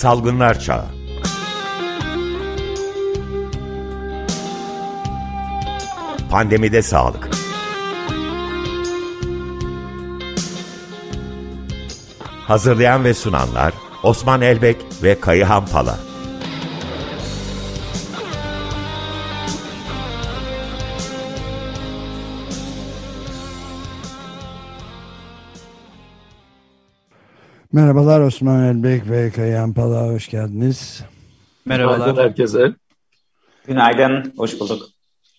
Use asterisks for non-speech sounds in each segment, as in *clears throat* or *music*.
Salgınlar Çağı. Pandemide Sağlık. Hazırlayan ve sunanlar Osman Elbek ve Kayıhan Pala Merhabalar Osman Elbek ve Kayan Pala hoş geldiniz. Merhabalar. Günaydın herkese. Günaydın, hoş bulduk.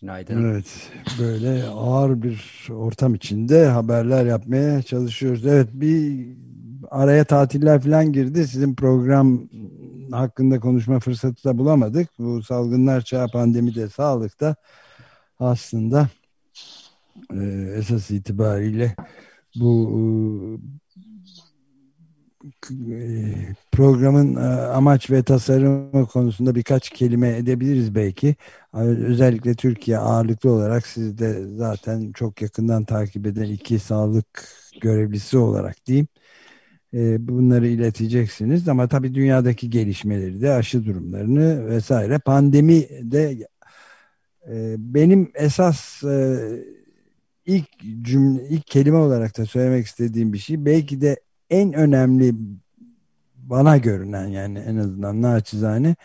Günaydın. Evet, böyle ağır bir ortam içinde haberler yapmaya çalışıyoruz. Evet, bir araya tatiller falan girdi. Sizin program hakkında konuşma fırsatı da bulamadık. Bu salgınlar çağı pandemide sağlıkta aslında e, esas itibariyle bu e, programın e, amaç ve tasarımı konusunda birkaç kelime edebiliriz belki. Özellikle Türkiye ağırlıklı olarak siz de zaten çok yakından takip eden iki sağlık görevlisi olarak diyeyim. E, bunları ileteceksiniz ama tabii dünyadaki gelişmeleri de aşı durumlarını vesaire. Pandemi de benim esas ilk cümle ilk kelime olarak da söylemek istediğim bir şey belki de en önemli bana görünen yani en azından naçizane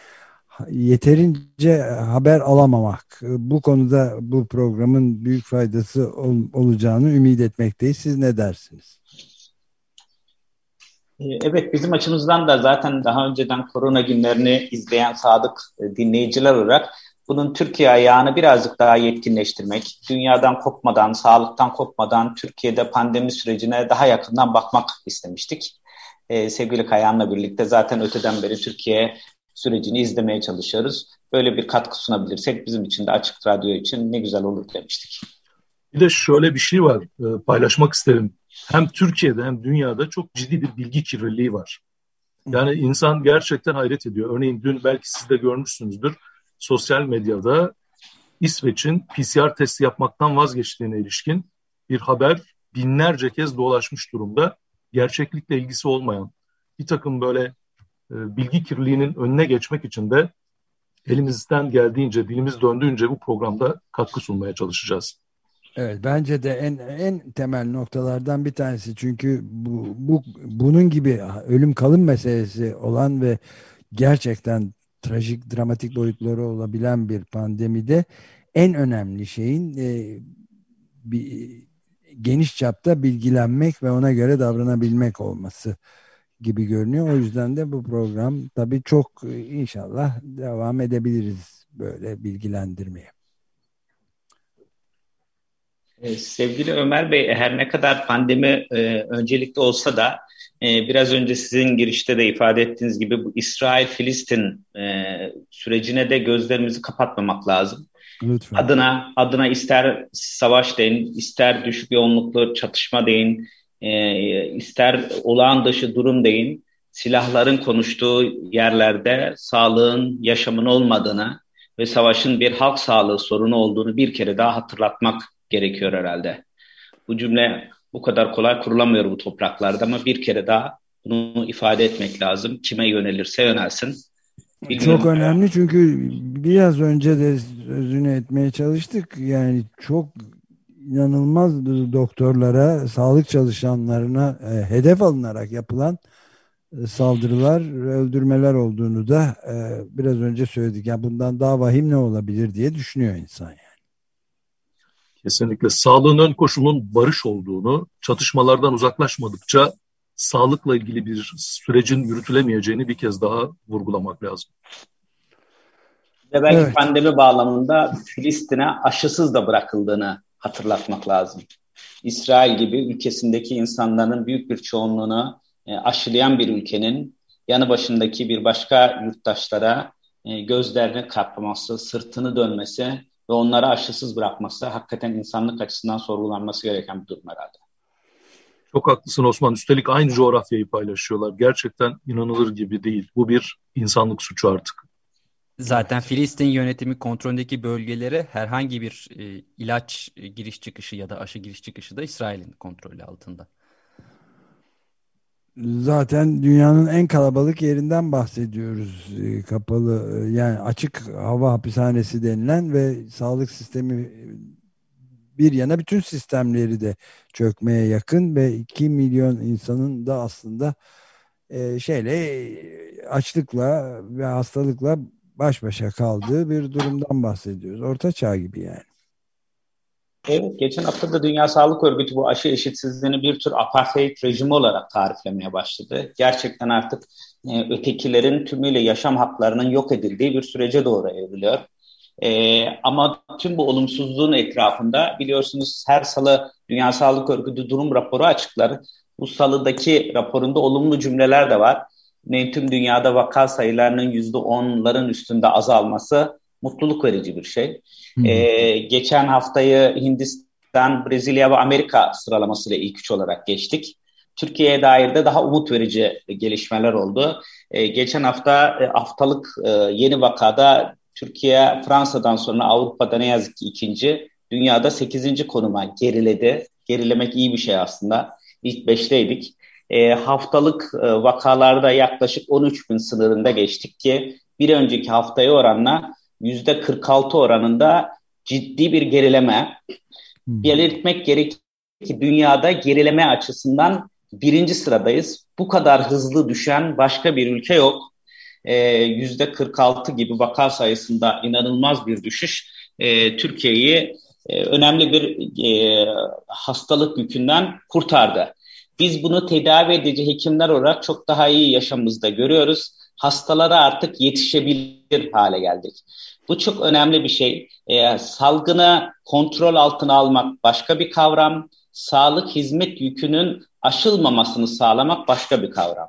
yeterince haber alamamak. Bu konuda bu programın büyük faydası ol, olacağını ümit etmekteyiz. Siz ne dersiniz? Ee, evet bizim açımızdan da zaten daha önceden korona günlerini izleyen sadık e, dinleyiciler olarak bunun Türkiye ayağını birazcık daha yetkinleştirmek, dünyadan kopmadan, sağlıktan kopmadan Türkiye'de pandemi sürecine daha yakından bakmak istemiştik. Ee, sevgili Kayan'la birlikte zaten öteden beri Türkiye sürecini izlemeye çalışıyoruz. Böyle bir katkı sunabilirsek bizim için de Açık Radyo için ne güzel olur demiştik. Bir de şöyle bir şey var, e, paylaşmak isterim. Hem Türkiye'de hem dünyada çok ciddi bir bilgi kirliliği var. Yani insan gerçekten hayret ediyor. Örneğin dün belki siz de görmüşsünüzdür sosyal medyada İsveç'in PCR testi yapmaktan vazgeçtiğine ilişkin bir haber binlerce kez dolaşmış durumda. Gerçeklikle ilgisi olmayan bir takım böyle e, bilgi kirliliğinin önüne geçmek için de elimizden geldiğince, dilimiz döndüğünce bu programda katkı sunmaya çalışacağız. Evet bence de en en temel noktalardan bir tanesi çünkü bu, bu bunun gibi ölüm kalım meselesi olan ve gerçekten trajik, dramatik boyutları olabilen bir pandemide en önemli şeyin e, bir, geniş çapta bilgilenmek ve ona göre davranabilmek olması gibi görünüyor. O yüzden de bu program tabii çok e, inşallah devam edebiliriz böyle bilgilendirmeye. E, sevgili Ömer Bey, her ne kadar pandemi e, öncelikli olsa da e, biraz önce sizin girişte de ifade ettiğiniz gibi bu İsrail-Filistin e, sürecine de gözlerimizi kapatmamak lazım. Lütfen. Adına adına ister savaş deyin, ister düşük yoğunluklu çatışma deyin, e, ister olağan dışı durum deyin, silahların konuştuğu yerlerde sağlığın, yaşamın olmadığını ve savaşın bir halk sağlığı sorunu olduğunu bir kere daha hatırlatmak gerekiyor herhalde. Bu cümle bu kadar kolay kurulamıyor bu topraklarda ama bir kere daha bunu ifade etmek lazım. Kime yönelirse yönelsin. Bilmiyorum çok önemli çünkü biraz önce de sözünü etmeye çalıştık. Yani çok inanılmaz doktorlara, sağlık çalışanlarına e, hedef alınarak yapılan e, saldırılar, öldürmeler olduğunu da e, biraz önce söyledik. Yani bundan daha vahim ne olabilir diye düşünüyor insan yani. Kesinlikle sağlığın ön koşulunun barış olduğunu, çatışmalardan uzaklaşmadıkça sağlıkla ilgili bir sürecin yürütülemeyeceğini bir kez daha vurgulamak lazım. Ve belki evet. pandemi bağlamında Filistin'e aşısız da bırakıldığını hatırlatmak lazım. İsrail gibi ülkesindeki insanların büyük bir çoğunluğunu e, aşılayan bir ülkenin yanı başındaki bir başka yurttaşlara e, gözlerini kapaması, sırtını dönmesi ve onları aşısız bırakması hakikaten insanlık açısından sorgulanması gereken bir durum herhalde. Çok haklısın Osman. Üstelik aynı coğrafyayı paylaşıyorlar. Gerçekten inanılır gibi değil. Bu bir insanlık suçu artık. Zaten Filistin yönetimi kontrolündeki bölgelere herhangi bir e, ilaç e, giriş çıkışı ya da aşı giriş çıkışı da İsrail'in kontrolü altında. Zaten dünyanın en kalabalık yerinden bahsediyoruz. E, kapalı e, yani açık hava hapishanesi denilen ve sağlık sistemi bir yana bütün sistemleri de çökmeye yakın ve 2 milyon insanın da aslında e, şeyle açlıkla ve hastalıkla baş başa kaldığı bir durumdan bahsediyoruz. Orta çağ gibi yani. Evet, geçen hafta da Dünya Sağlık Örgütü bu aşı eşitsizliğini bir tür apartheid rejimi olarak tariflemeye başladı. Gerçekten artık e, ötekilerin tümüyle yaşam haklarının yok edildiği bir sürece doğru evriliyor. E, ama tüm bu olumsuzluğun etrafında biliyorsunuz her salı Dünya Sağlık Örgütü durum raporu açıklar. Bu salıdaki raporunda olumlu cümleler de var. Ne, tüm dünyada vaka sayılarının yüzde onların üstünde azalması mutluluk verici bir şey. Ee, geçen haftayı Hindistan, Brezilya ve Amerika sıralamasıyla ilk üç olarak geçtik. Türkiye'ye dair de daha umut verici gelişmeler oldu. Ee, geçen hafta e, haftalık e, yeni vakada Türkiye Fransa'dan sonra Avrupa'da ne yazık ki ikinci, dünyada sekizinci konuma geriledi. Gerilemek iyi bir şey aslında. İlk beşteydik. E, haftalık e, vakalarda yaklaşık 13 bin sınırında geçtik ki bir önceki haftaya oranla 46 oranında ciddi bir gerileme. Hmm. Belirtmek gerek ki dünyada gerileme açısından birinci sıradayız. Bu kadar hızlı düşen başka bir ülke yok. Ee, yüzde 46 gibi vaka sayısında inanılmaz bir düşüş e, Türkiye'yi e, önemli bir e, hastalık yükünden kurtardı. Biz bunu tedavi edici hekimler olarak çok daha iyi yaşamımızda görüyoruz. Hastalara artık yetişebilir hale geldik. Bu çok önemli bir şey. E, salgını kontrol altına almak başka bir kavram. Sağlık hizmet yükünün aşılmamasını sağlamak başka bir kavram.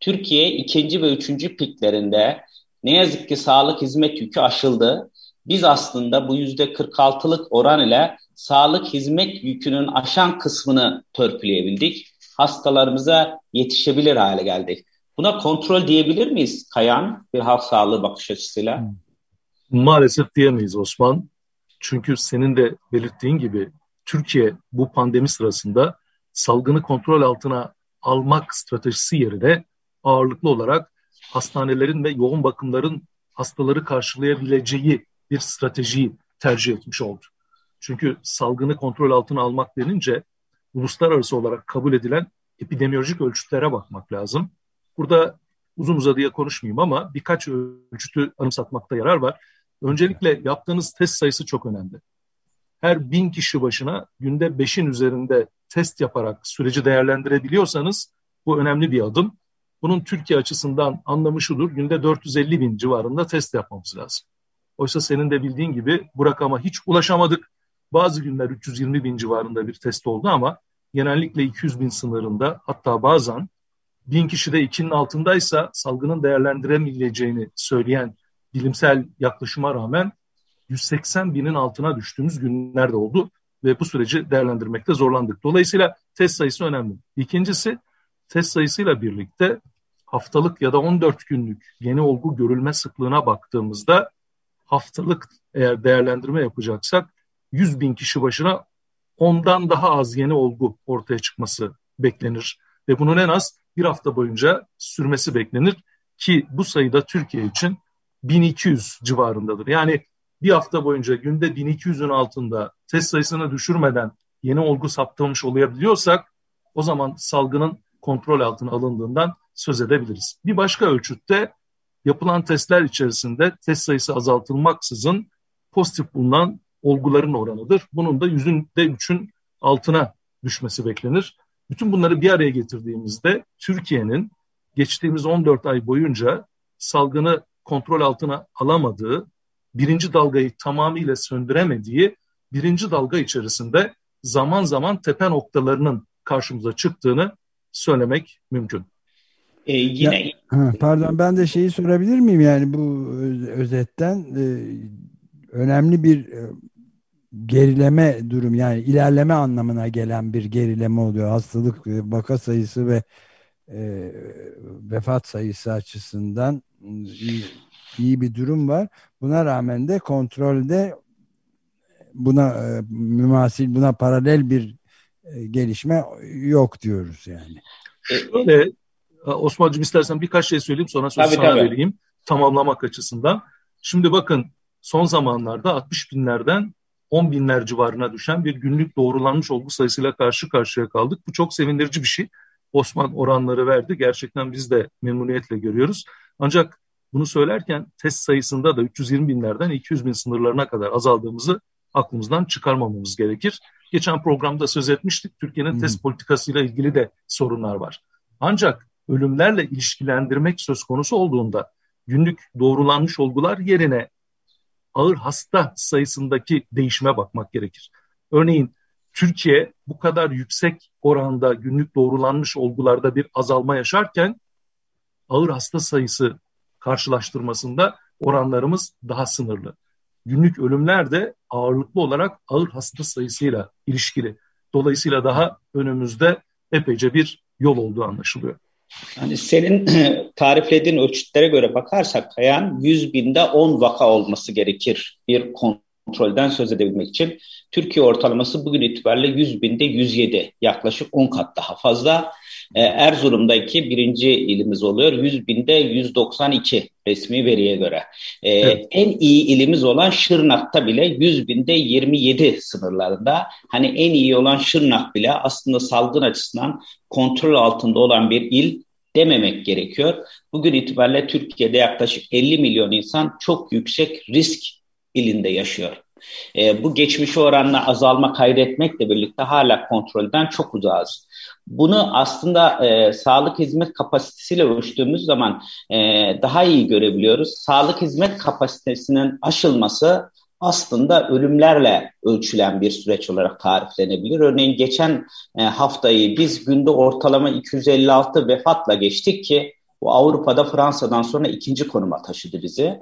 Türkiye ikinci ve üçüncü piklerinde ne yazık ki sağlık hizmet yükü aşıldı. Biz aslında bu yüzde 46'lık oran ile sağlık hizmet yükünün aşan kısmını törpüleyebildik. Hastalarımıza yetişebilir hale geldik. Buna kontrol diyebilir miyiz Kayan bir halk sağlığı bakış açısıyla? Hmm. Maalesef diyemeyiz Osman. Çünkü senin de belirttiğin gibi Türkiye bu pandemi sırasında salgını kontrol altına almak stratejisi yerine ağırlıklı olarak hastanelerin ve yoğun bakımların hastaları karşılayabileceği bir stratejiyi tercih etmiş oldu. Çünkü salgını kontrol altına almak denince uluslararası olarak kabul edilen epidemiolojik ölçütlere bakmak lazım. Burada uzun uzadıya konuşmayayım ama birkaç ölçütü anımsatmakta yarar var. Öncelikle yaptığınız test sayısı çok önemli. Her bin kişi başına günde beşin üzerinde test yaparak süreci değerlendirebiliyorsanız bu önemli bir adım. Bunun Türkiye açısından anlamı şudur, günde 450 bin civarında test yapmamız lazım. Oysa senin de bildiğin gibi bu rakama hiç ulaşamadık. Bazı günler 320 bin civarında bir test oldu ama genellikle 200 bin sınırında hatta bazen bin kişi de ikinin altındaysa salgının değerlendiremeyeceğini söyleyen bilimsel yaklaşıma rağmen 180 binin altına düştüğümüz günler de oldu ve bu süreci değerlendirmekte zorlandık. Dolayısıyla test sayısı önemli. İkincisi test sayısıyla birlikte haftalık ya da 14 günlük yeni olgu görülme sıklığına baktığımızda haftalık eğer değerlendirme yapacaksak 100 bin kişi başına ondan daha az yeni olgu ortaya çıkması beklenir. Ve bunun en az bir hafta boyunca sürmesi beklenir ki bu sayıda Türkiye için 1200 civarındadır. Yani bir hafta boyunca günde 1200'ün altında test sayısını düşürmeden yeni olgu saptamış olabiliyorsak o zaman salgının kontrol altına alındığından söz edebiliriz. Bir başka ölçütte yapılan testler içerisinde test sayısı azaltılmaksızın pozitif bulunan olguların oranıdır. Bunun da yüzünde üçün altına düşmesi beklenir. Bütün bunları bir araya getirdiğimizde Türkiye'nin geçtiğimiz 14 ay boyunca salgını kontrol altına alamadığı, birinci dalgayı tamamıyla söndüremediği birinci dalga içerisinde zaman zaman tepe noktalarının karşımıza çıktığını söylemek mümkün. Ee, yine ya, ha, pardon ben de şeyi sorabilir miyim yani bu özetten e, önemli bir e, gerileme durum yani ilerleme anlamına gelen bir gerileme oluyor hastalık e, vaka sayısı ve e, vefat sayısı açısından iyi, iyi bir durum var. Buna rağmen de kontrolde buna e, mümasil buna paralel bir e, gelişme yok diyoruz yani. Şöyle Osman'cığım istersen birkaç şey söyleyeyim sonra sözü sana tabii. vereyim. Tamamlamak açısından. Şimdi bakın son zamanlarda 60 binlerden 10 binler civarına düşen bir günlük doğrulanmış olgu sayısıyla karşı karşıya kaldık. Bu çok sevindirici bir şey. Osman oranları verdi. Gerçekten biz de memnuniyetle görüyoruz. Ancak bunu söylerken test sayısında da 320 binlerden 200 bin sınırlarına kadar azaldığımızı aklımızdan çıkarmamamız gerekir. Geçen programda söz etmiştik. Türkiye'nin hmm. test politikasıyla ilgili de sorunlar var. Ancak ölümlerle ilişkilendirmek söz konusu olduğunda günlük doğrulanmış olgular yerine ağır hasta sayısındaki değişime bakmak gerekir. Örneğin Türkiye bu kadar yüksek oranda günlük doğrulanmış olgularda bir azalma yaşarken ağır hasta sayısı karşılaştırmasında oranlarımız daha sınırlı. Günlük ölümler de ağırlıklı olarak ağır hasta sayısıyla ilişkili. Dolayısıyla daha önümüzde epeyce bir yol olduğu anlaşılıyor. Yani senin *clears throat* tariflediğin ölçütlere göre bakarsak Kayan 100 binde 10 vaka olması gerekir bir kontrolden söz edebilmek için. Türkiye ortalaması bugün itibariyle 100 binde 107 yaklaşık 10 kat daha fazla. Ee, Erzurum'daki birinci ilimiz oluyor 100 binde 192 resmi veriye göre. Ee, evet. En iyi ilimiz olan Şırnak'ta bile 100 binde 27 sınırlarında. Hani en iyi olan Şırnak bile aslında salgın açısından kontrol altında olan bir il dememek gerekiyor. Bugün itibariyle Türkiye'de yaklaşık 50 milyon insan çok yüksek risk ilinde yaşıyor. E, bu geçmişe oranla azalma kaydetmekle birlikte hala kontrolden çok uzağız. Bunu aslında e, sağlık hizmet kapasitesiyle ölçtüğümüz zaman e, daha iyi görebiliyoruz. Sağlık hizmet kapasitesinin aşılması aslında ölümlerle ölçülen bir süreç olarak tariflenebilir. Örneğin geçen e, haftayı biz günde ortalama 256 vefatla geçtik ki bu Avrupa'da Fransa'dan sonra ikinci konuma taşıdı bizi.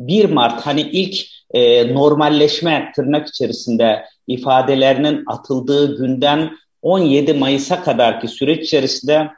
1 Mart hani ilk e, normalleşme tırnak içerisinde ifadelerinin atıldığı günden 17 Mayıs'a kadarki süreç içerisinde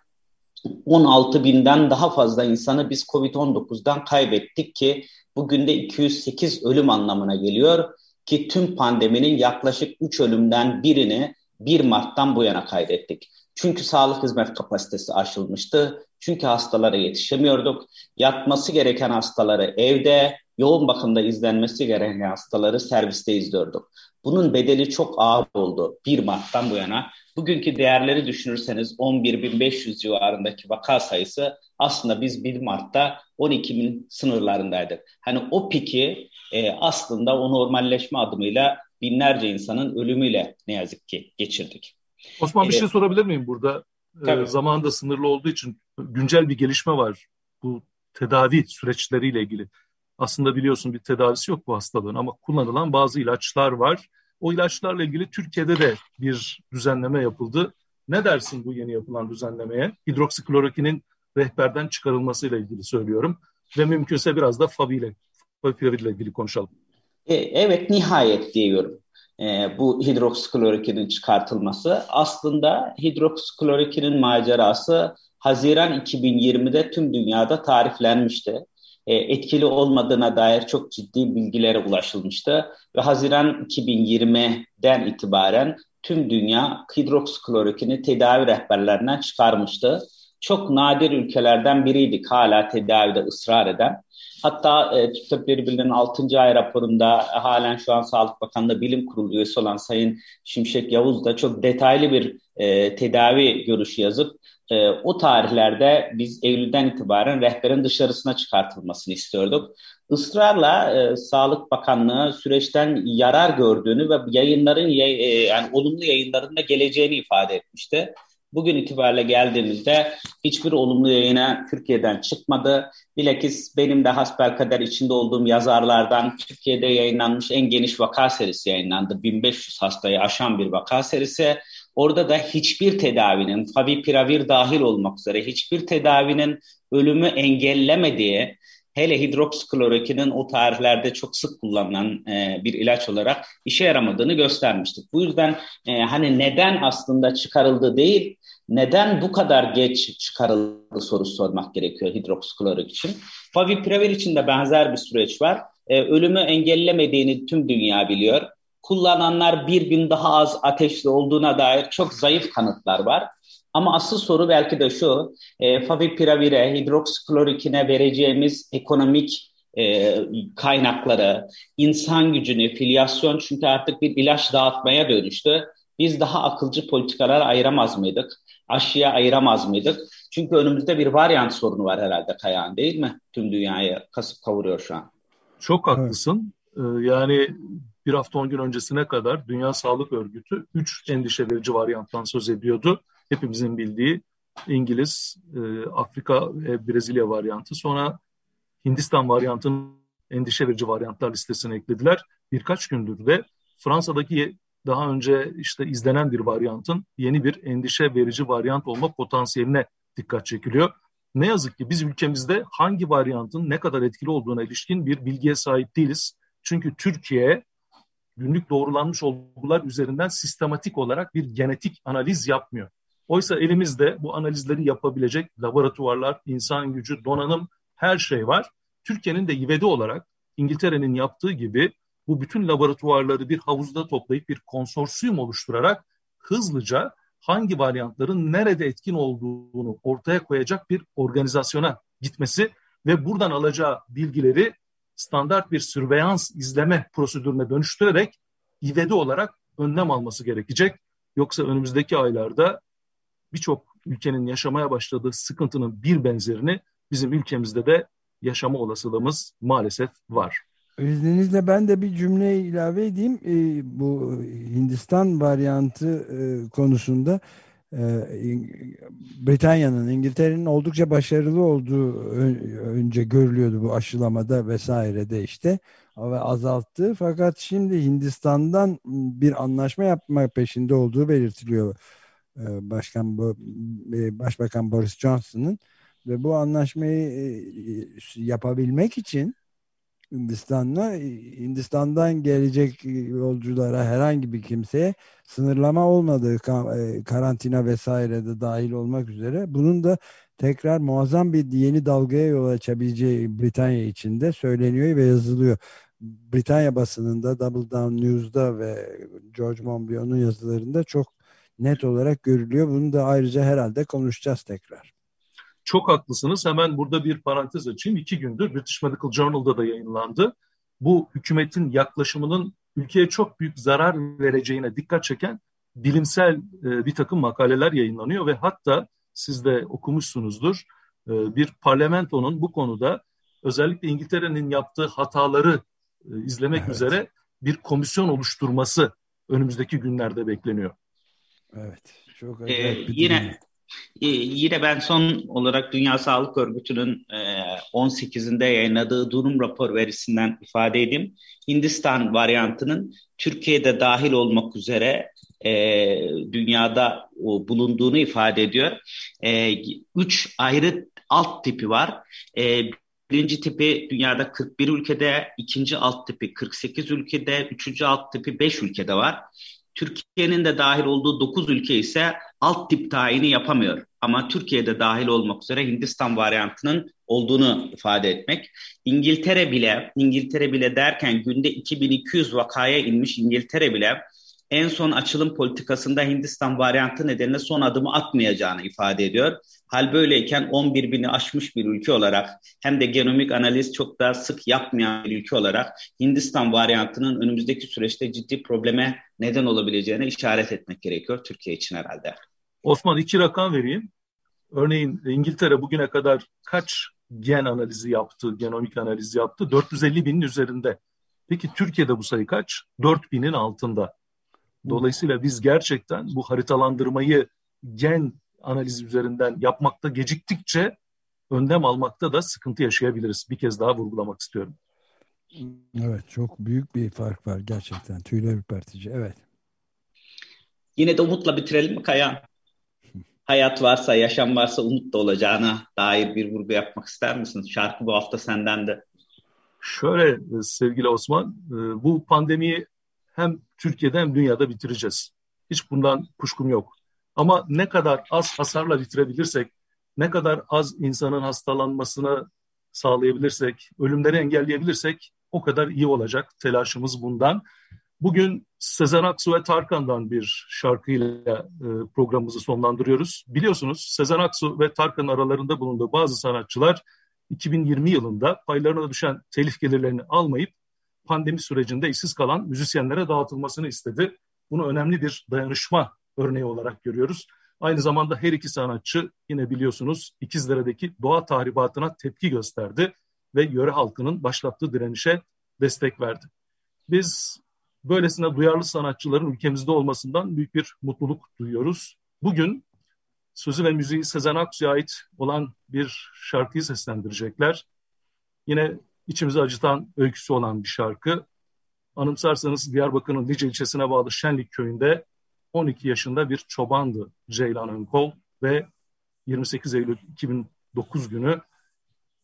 16 binden daha fazla insanı biz COVID-19'dan kaybettik ki bugün de 208 ölüm anlamına geliyor ki tüm pandeminin yaklaşık 3 ölümden birini 1 Mart'tan bu yana kaydettik. Çünkü sağlık hizmet kapasitesi aşılmıştı. Çünkü hastalara yetişemiyorduk. Yatması gereken hastaları evde, yoğun bakımda izlenmesi gereken hastaları serviste izliyorduk. Bunun bedeli çok ağır oldu 1 Mart'tan bu yana. Bugünkü değerleri düşünürseniz 11.500 civarındaki vaka sayısı aslında biz 1 Mart'ta 12.000 sınırlarındaydık. Hani o piki e, aslında o normalleşme adımıyla binlerce insanın ölümüyle ne yazık ki geçirdik. Osman bir şey sorabilir miyim burada? Ee, Tabii. Zaman da sınırlı olduğu için güncel bir gelişme var bu tedavi süreçleriyle ilgili. Aslında biliyorsun bir tedavisi yok bu hastalığın ama kullanılan bazı ilaçlar var. O ilaçlarla ilgili Türkiye'de de bir düzenleme yapıldı. Ne dersin bu yeni yapılan düzenlemeye? Hidroksiklorokinin rehberden çıkarılmasıyla ilgili söylüyorum. Ve mümkünse biraz da Favi ile, Favi ile ilgili konuşalım. E, evet nihayet diyorum. E, bu hidroksiklorokinin çıkartılması. Aslında hidroksiklorokinin macerası Haziran 2020'de tüm dünyada tariflenmişti. E, etkili olmadığına dair çok ciddi bilgilere ulaşılmıştı. Ve Haziran 2020'den itibaren tüm dünya hidroksiklorokini tedavi rehberlerinden çıkarmıştı. Çok nadir ülkelerden biriydik hala tedavide ısrar eden. Hatta e, Türk Tabipleri Birliği'nin 6. ay raporunda e, halen şu an Sağlık Bakanlığı Bilim Kurulu üyesi olan Sayın Şimşek Yavuz da çok detaylı bir e, tedavi görüşü yazıp e, o tarihlerde biz Eylül'den itibaren rehberin dışarısına çıkartılmasını istiyorduk. Israrla e, Sağlık Bakanlığı süreçten yarar gördüğünü ve yayınların e, yani olumlu yayınlarında geleceğini ifade etmişti. Bugün itibariyle geldiğimizde hiçbir olumlu yayına Türkiye'den çıkmadı. Bilakis benim de hasbelkader içinde olduğum yazarlardan Türkiye'de yayınlanmış en geniş vaka serisi yayınlandı. 1500 hastayı aşan bir vaka serisi. Orada da hiçbir tedavinin, favipiravir dahil olmak üzere hiçbir tedavinin ölümü engellemediği, hele hidroksiklorokinin o tarihlerde çok sık kullanılan e, bir ilaç olarak işe yaramadığını göstermiştik. Bu yüzden e, hani neden aslında çıkarıldı değil, neden bu kadar geç çıkarıldı sorusu sormak gerekiyor hidroksiklorok için. Favipiravir için de benzer bir süreç var. E, ölümü engellemediğini tüm dünya biliyor kullananlar bir gün daha az ateşli olduğuna dair çok zayıf kanıtlar var. Ama asıl soru belki de şu, e, favipiravire, hidroksiklorikine vereceğimiz ekonomik e, kaynakları, insan gücünü, filyasyon çünkü artık bir ilaç dağıtmaya dönüştü. Biz daha akılcı politikalar ayıramaz mıydık? Aşıya ayıramaz mıydık? Çünkü önümüzde bir varyant sorunu var herhalde Kayahan değil mi? Tüm dünyayı kasıp kavuruyor şu an. Çok haklısın. Evet. yani bir hafta on gün öncesine kadar Dünya Sağlık Örgütü 3 endişe verici varyanttan söz ediyordu. Hepimizin bildiği İngiliz, e, Afrika ve Brezilya varyantı. Sonra Hindistan varyantının endişe verici varyantlar listesine eklediler. Birkaç gündür de Fransa'daki daha önce işte izlenen bir varyantın yeni bir endişe verici varyant olma potansiyeline dikkat çekiliyor. Ne yazık ki biz ülkemizde hangi varyantın ne kadar etkili olduğuna ilişkin bir bilgiye sahip değiliz. Çünkü Türkiye günlük doğrulanmış olgular üzerinden sistematik olarak bir genetik analiz yapmıyor. Oysa elimizde bu analizleri yapabilecek laboratuvarlar, insan gücü, donanım her şey var. Türkiye'nin de ivedi olarak İngiltere'nin yaptığı gibi bu bütün laboratuvarları bir havuzda toplayıp bir konsorsiyum oluşturarak hızlıca hangi varyantların nerede etkin olduğunu ortaya koyacak bir organizasyona gitmesi ve buradan alacağı bilgileri standart bir sürveyans izleme prosedürüne dönüştürerek ivedi olarak önlem alması gerekecek. Yoksa önümüzdeki aylarda birçok ülkenin yaşamaya başladığı sıkıntının bir benzerini bizim ülkemizde de yaşama olasılığımız maalesef var. İzninizle ben de bir cümle ilave edeyim. E, bu Hindistan varyantı e, konusunda Britanya'nın, İngiltere'nin oldukça başarılı olduğu önce görülüyordu bu aşılamada vesairede işte ve azalttı. Fakat şimdi Hindistan'dan bir anlaşma yapma peşinde olduğu belirtiliyor. E, Başkan e, Başbakan Boris Johnson'ın ve bu anlaşmayı e, yapabilmek için Hindistan'la Hindistan'dan gelecek yolculara herhangi bir kimseye sınırlama olmadığı karantina vesaire de dahil olmak üzere bunun da tekrar muazzam bir yeni dalgaya yol açabileceği Britanya için de söyleniyor ve yazılıyor. Britanya basınında Double Down News'da ve George Monbiot'un yazılarında çok net olarak görülüyor. Bunu da ayrıca herhalde konuşacağız tekrar. Çok haklısınız. Hemen burada bir parantez açayım. İki gündür British Medical Journal'da da yayınlandı. Bu hükümetin yaklaşımının ülkeye çok büyük zarar vereceğine dikkat çeken bilimsel e, bir takım makaleler yayınlanıyor ve hatta siz de okumuşsunuzdur e, bir parlamentonun bu konuda özellikle İngiltere'nin yaptığı hataları e, izlemek evet. üzere bir komisyon oluşturması önümüzdeki günlerde bekleniyor. Evet. Çok ee, acayip ee, yine e, yine ben son olarak Dünya Sağlık Örgütü'nün e, 18'inde yayınladığı durum rapor verisinden ifade edeyim. Hindistan varyantının Türkiye'de dahil olmak üzere e, dünyada o, bulunduğunu ifade ediyor. E, üç ayrı alt tipi var. E, birinci tipi dünyada 41 ülkede, ikinci alt tipi 48 ülkede, üçüncü alt tipi 5 ülkede var. Türkiye'nin de dahil olduğu 9 ülke ise alt tip tayini yapamıyor. Ama Türkiye'de dahil olmak üzere Hindistan varyantının olduğunu ifade etmek. İngiltere bile, İngiltere bile derken günde 2200 vakaya inmiş İngiltere bile en son açılım politikasında Hindistan varyantı nedeniyle son adımı atmayacağını ifade ediyor. Hal böyleyken 11 bini aşmış bir ülke olarak hem de genomik analiz çok daha sık yapmayan bir ülke olarak Hindistan varyantının önümüzdeki süreçte ciddi probleme neden olabileceğine işaret etmek gerekiyor Türkiye için herhalde. Osman iki rakam vereyim. Örneğin İngiltere bugüne kadar kaç gen analizi yaptı, genomik analizi yaptı? 450 binin üzerinde. Peki Türkiye'de bu sayı kaç? 4 binin altında. Dolayısıyla biz gerçekten bu haritalandırmayı gen analiz üzerinden yapmakta geciktikçe önlem almakta da sıkıntı yaşayabiliriz. Bir kez daha vurgulamak istiyorum. Evet çok büyük bir fark var gerçekten. Tüyler ürpertici. Evet. Yine de umutla bitirelim mi Kaya? *laughs* Hayat varsa, yaşam varsa umut da olacağına dair bir vurgu yapmak ister misin? Şarkı bu hafta senden de. Şöyle e, sevgili Osman, e, bu pandemiyi hem Türkiye'de hem dünyada bitireceğiz. Hiç bundan kuşkum yok. Ama ne kadar az hasarla bitirebilirsek, ne kadar az insanın hastalanmasını sağlayabilirsek, ölümleri engelleyebilirsek o kadar iyi olacak. Telaşımız bundan. Bugün Sezen Aksu ve Tarkan'dan bir şarkıyla e, programımızı sonlandırıyoruz. Biliyorsunuz Sezen Aksu ve Tarkan aralarında bulunduğu bazı sanatçılar 2020 yılında paylarına düşen telif gelirlerini almayıp pandemi sürecinde işsiz kalan müzisyenlere dağıtılmasını istedi. Bunu önemli bir dayanışma örneği olarak görüyoruz. Aynı zamanda her iki sanatçı yine biliyorsunuz İkizdere'deki doğa tahribatına tepki gösterdi ve yöre halkının başlattığı direnişe destek verdi. Biz böylesine duyarlı sanatçıların ülkemizde olmasından büyük bir mutluluk duyuyoruz. Bugün sözü ve müziği Sezen Aksu'ya ait olan bir şarkıyı seslendirecekler. Yine içimizi acıtan öyküsü olan bir şarkı. Anımsarsanız Diyarbakır'ın Lice ilçesine bağlı Şenlik köyünde 12 yaşında bir çobandı Ceylan Önkol ve 28 Eylül 2009 günü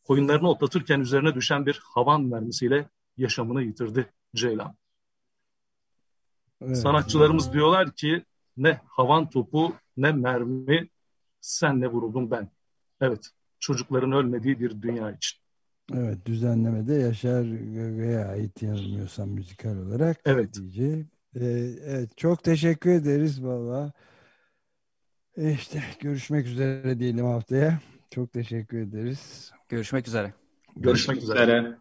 koyunlarını otlatırken üzerine düşen bir havan mermisiyle yaşamını yitirdi Ceylan. Evet. Sanatçılarımız diyorlar ki ne havan topu ne mermi senle vuruldum ben. Evet çocukların ölmediği bir dünya için. Evet düzenlemede Yaşar Gaga'ya ait yanılmıyorsam müzikal olarak. Evet. Diyeceğim. Ee, evet çok teşekkür ederiz valla. Ee, işte görüşmek üzere diyelim haftaya. Çok teşekkür ederiz. Görüşmek üzere. Görüşmek, görüşmek üzere. üzere.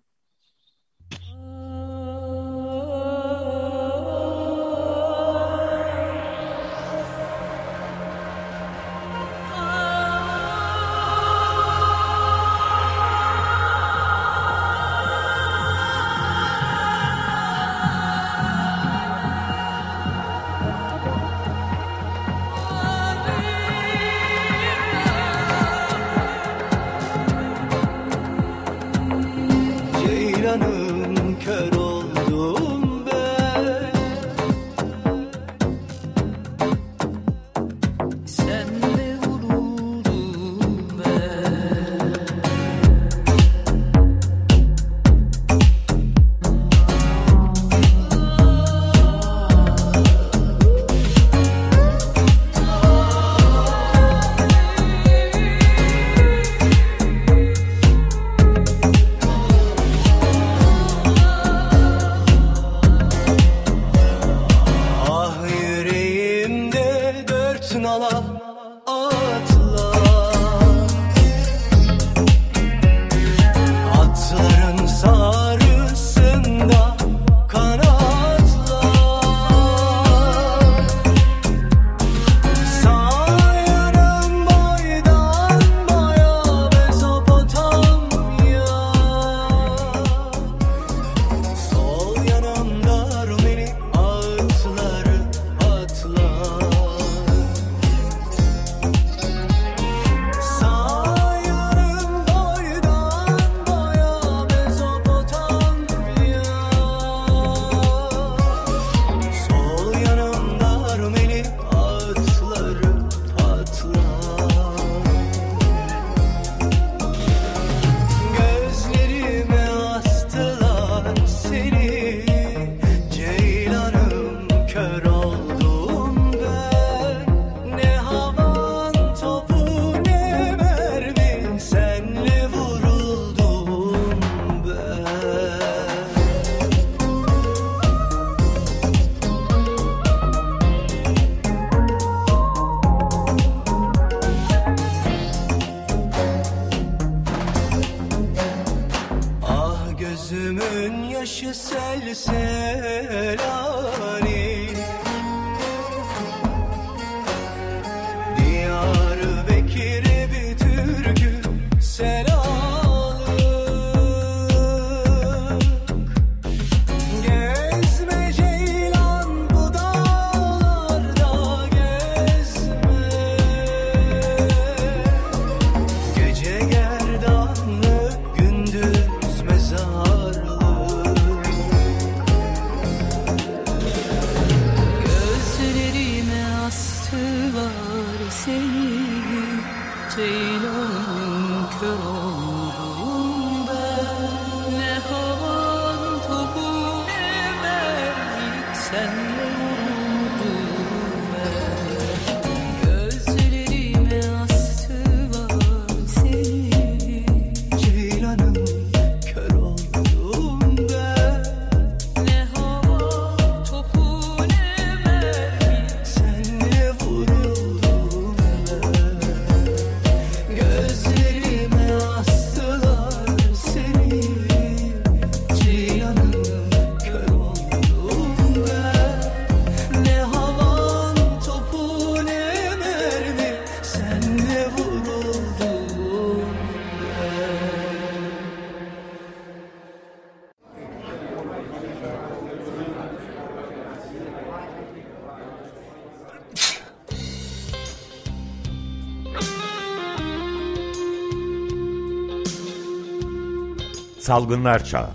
Salgınlar Çağı.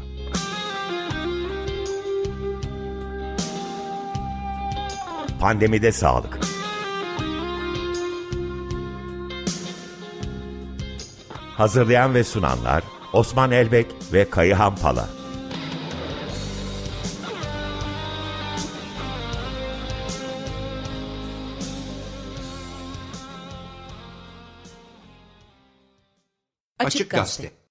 Pandemide Sağlık. Hazırlayan ve sunanlar Osman Elbek ve Kayıhan Pala. Açık Gazete